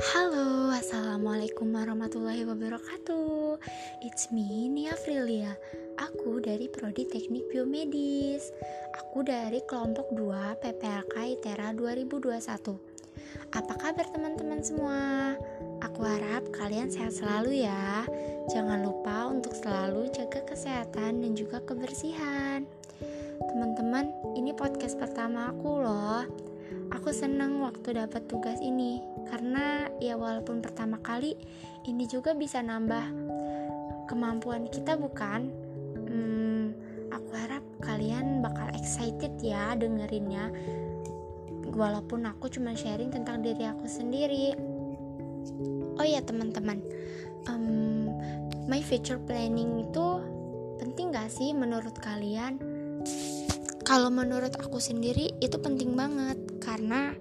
Halo, Assalamualaikum warahmatullahi wabarakatuh. It's me, Nia Frilia. Aku dari Prodi Teknik Biomedis. Aku dari kelompok 2 PPLK ITERA 2021 Apa kabar teman-teman semua? Aku harap kalian sehat selalu ya. Jangan lupa untuk selalu jaga kesehatan dan juga kebersihan. Teman-teman, ini podcast pertama aku loh Aku senang waktu dapat tugas ini karena ya walaupun pertama kali ini juga bisa nambah kemampuan kita bukan? Hmm, aku harap kalian bakal excited ya dengerinnya. Walaupun aku cuma sharing tentang diri aku sendiri. Oh ya teman-teman, um, my future planning itu penting gak sih menurut kalian? Kalau menurut aku sendiri itu penting banget karena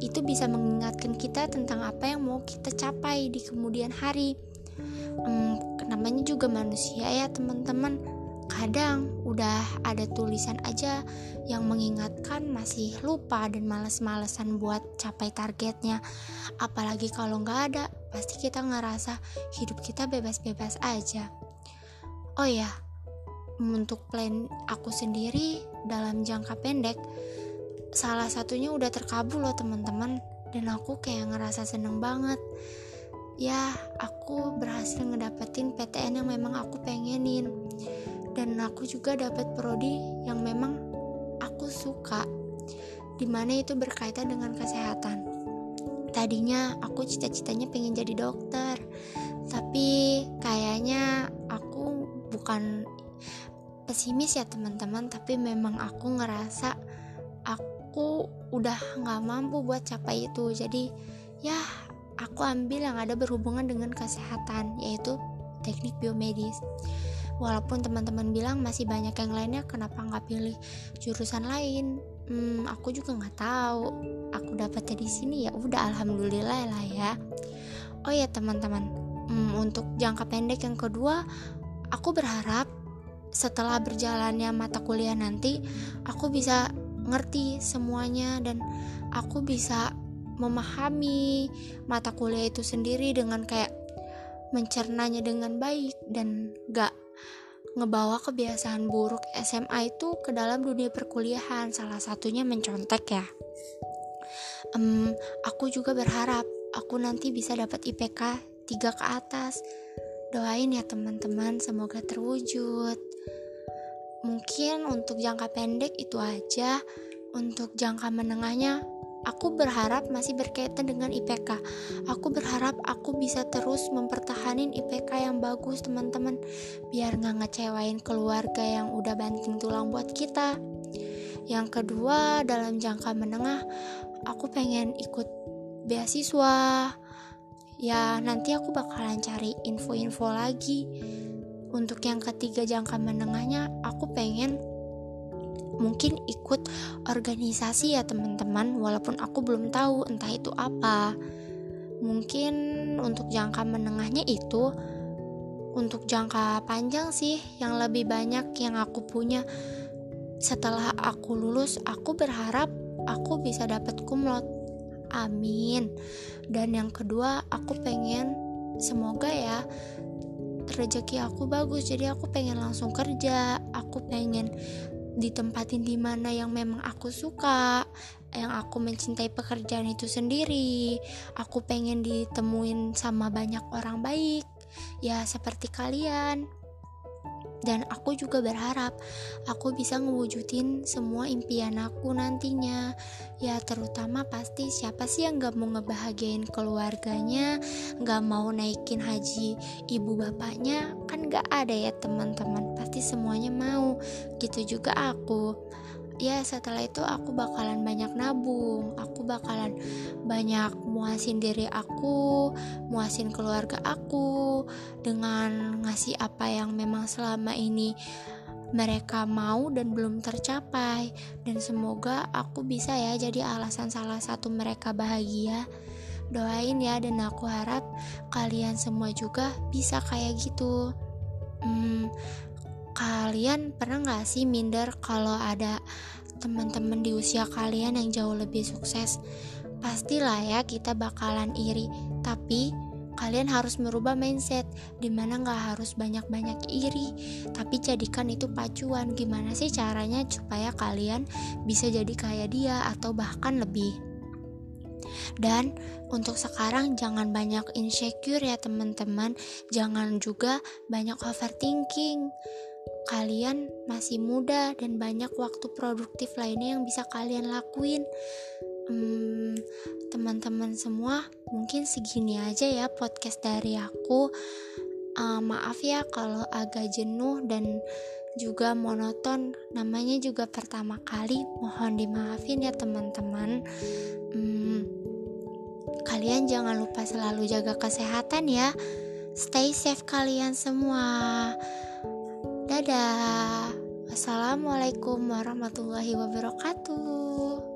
itu bisa mengingatkan kita tentang apa yang mau kita capai di kemudian hari. Hmm, namanya juga manusia ya teman-teman. Kadang udah ada tulisan aja yang mengingatkan masih lupa dan males-malesan buat capai targetnya. Apalagi kalau nggak ada, pasti kita ngerasa hidup kita bebas-bebas aja. Oh ya, untuk plan aku sendiri dalam jangka pendek salah satunya udah terkabul loh teman-teman. Dan aku kayak ngerasa seneng banget. Ya aku berhasil ngedapetin PTN yang memang aku pengenin. Dan aku juga dapat prodi yang memang aku suka. Di mana itu berkaitan dengan kesehatan. Tadinya aku cita-citanya pengen jadi dokter. Tapi kayaknya aku bukan pesimis ya teman-teman. Tapi memang aku ngerasa aku udah nggak mampu buat capai itu. Jadi ya aku ambil yang ada berhubungan dengan kesehatan yaitu teknik biomedis. Walaupun teman-teman bilang masih banyak yang lainnya kenapa nggak pilih jurusan lain? Hmm, aku juga nggak tahu. Aku dapetnya di sini ya udah alhamdulillah lah ya. Oh ya teman-teman. Hmm, untuk jangka pendek yang kedua aku berharap setelah berjalannya mata kuliah nanti aku bisa ngerti semuanya dan aku bisa memahami mata kuliah itu sendiri dengan kayak mencernanya dengan baik dan gak ngebawa kebiasaan buruk SMA itu ke dalam dunia perkuliahan. Salah satunya mencontek ya. Um, aku juga berharap aku nanti bisa dapat IPK 3 ke atas. Doain ya teman-teman semoga terwujud Mungkin untuk jangka pendek itu aja. Untuk jangka menengahnya, aku berharap masih berkaitan dengan IPK. Aku berharap aku bisa terus mempertahanin IPK yang bagus, teman-teman, biar nggak ngecewain keluarga yang udah banting tulang buat kita. Yang kedua, dalam jangka menengah, aku pengen ikut beasiswa. Ya, nanti aku bakalan cari info-info lagi untuk yang ketiga jangka menengahnya aku pengen mungkin ikut organisasi ya teman-teman. Walaupun aku belum tahu entah itu apa. Mungkin untuk jangka menengahnya itu untuk jangka panjang sih yang lebih banyak yang aku punya. Setelah aku lulus aku berharap aku bisa dapat kumlot amin. Dan yang kedua aku pengen semoga ya rezeki aku bagus jadi aku pengen langsung kerja. Aku pengen ditempatin di mana yang memang aku suka yang aku mencintai pekerjaan itu sendiri. Aku pengen ditemuin sama banyak orang baik ya seperti kalian dan aku juga berharap aku bisa ngewujudin semua impian aku nantinya. Ya terutama pasti siapa sih yang gak mau ngebahagiain keluarganya gak mau naikin haji ibu bapaknya? Kan gak ada ya teman-teman. Pasti semuanya mau. Gitu juga aku ya setelah itu aku bakalan banyak nabung. Aku bakalan banyak muasin diri aku muasin keluarga aku dengan ngasih apa yang memang selama ini mereka mau dan belum tercapai. Dan semoga aku bisa ya jadi alasan salah satu mereka bahagia. Doain ya dan aku harap kalian semua juga bisa kayak gitu. Hmm, kalian pernah gak sih minder kalau ada teman-teman di usia kalian yang jauh lebih sukses? Pastilah ya kita bakalan iri. tapi kalian harus merubah mindset di mana nggak harus banyak-banyak iri. Tapi jadikan itu pacuan. Gimana sih caranya supaya kalian bisa jadi kayak dia atau bahkan lebih? Dan untuk sekarang jangan banyak insecure ya teman-teman. Jangan juga banyak overthinking kalian masih muda dan banyak waktu produktif lainnya yang bisa kalian lakuin. Hmm, teman-teman semua mungkin segini aja ya podcast dari aku. Uh, maaf ya kalau agak jenuh dan juga monoton. Namanya juga pertama kali. Mohon dimaafin ya teman-teman. Hmm, kalian jangan lupa selalu jaga kesehatan ya. Stay safe kalian semua dadah. Assalamualaikum warahmatullahi wabarakatuh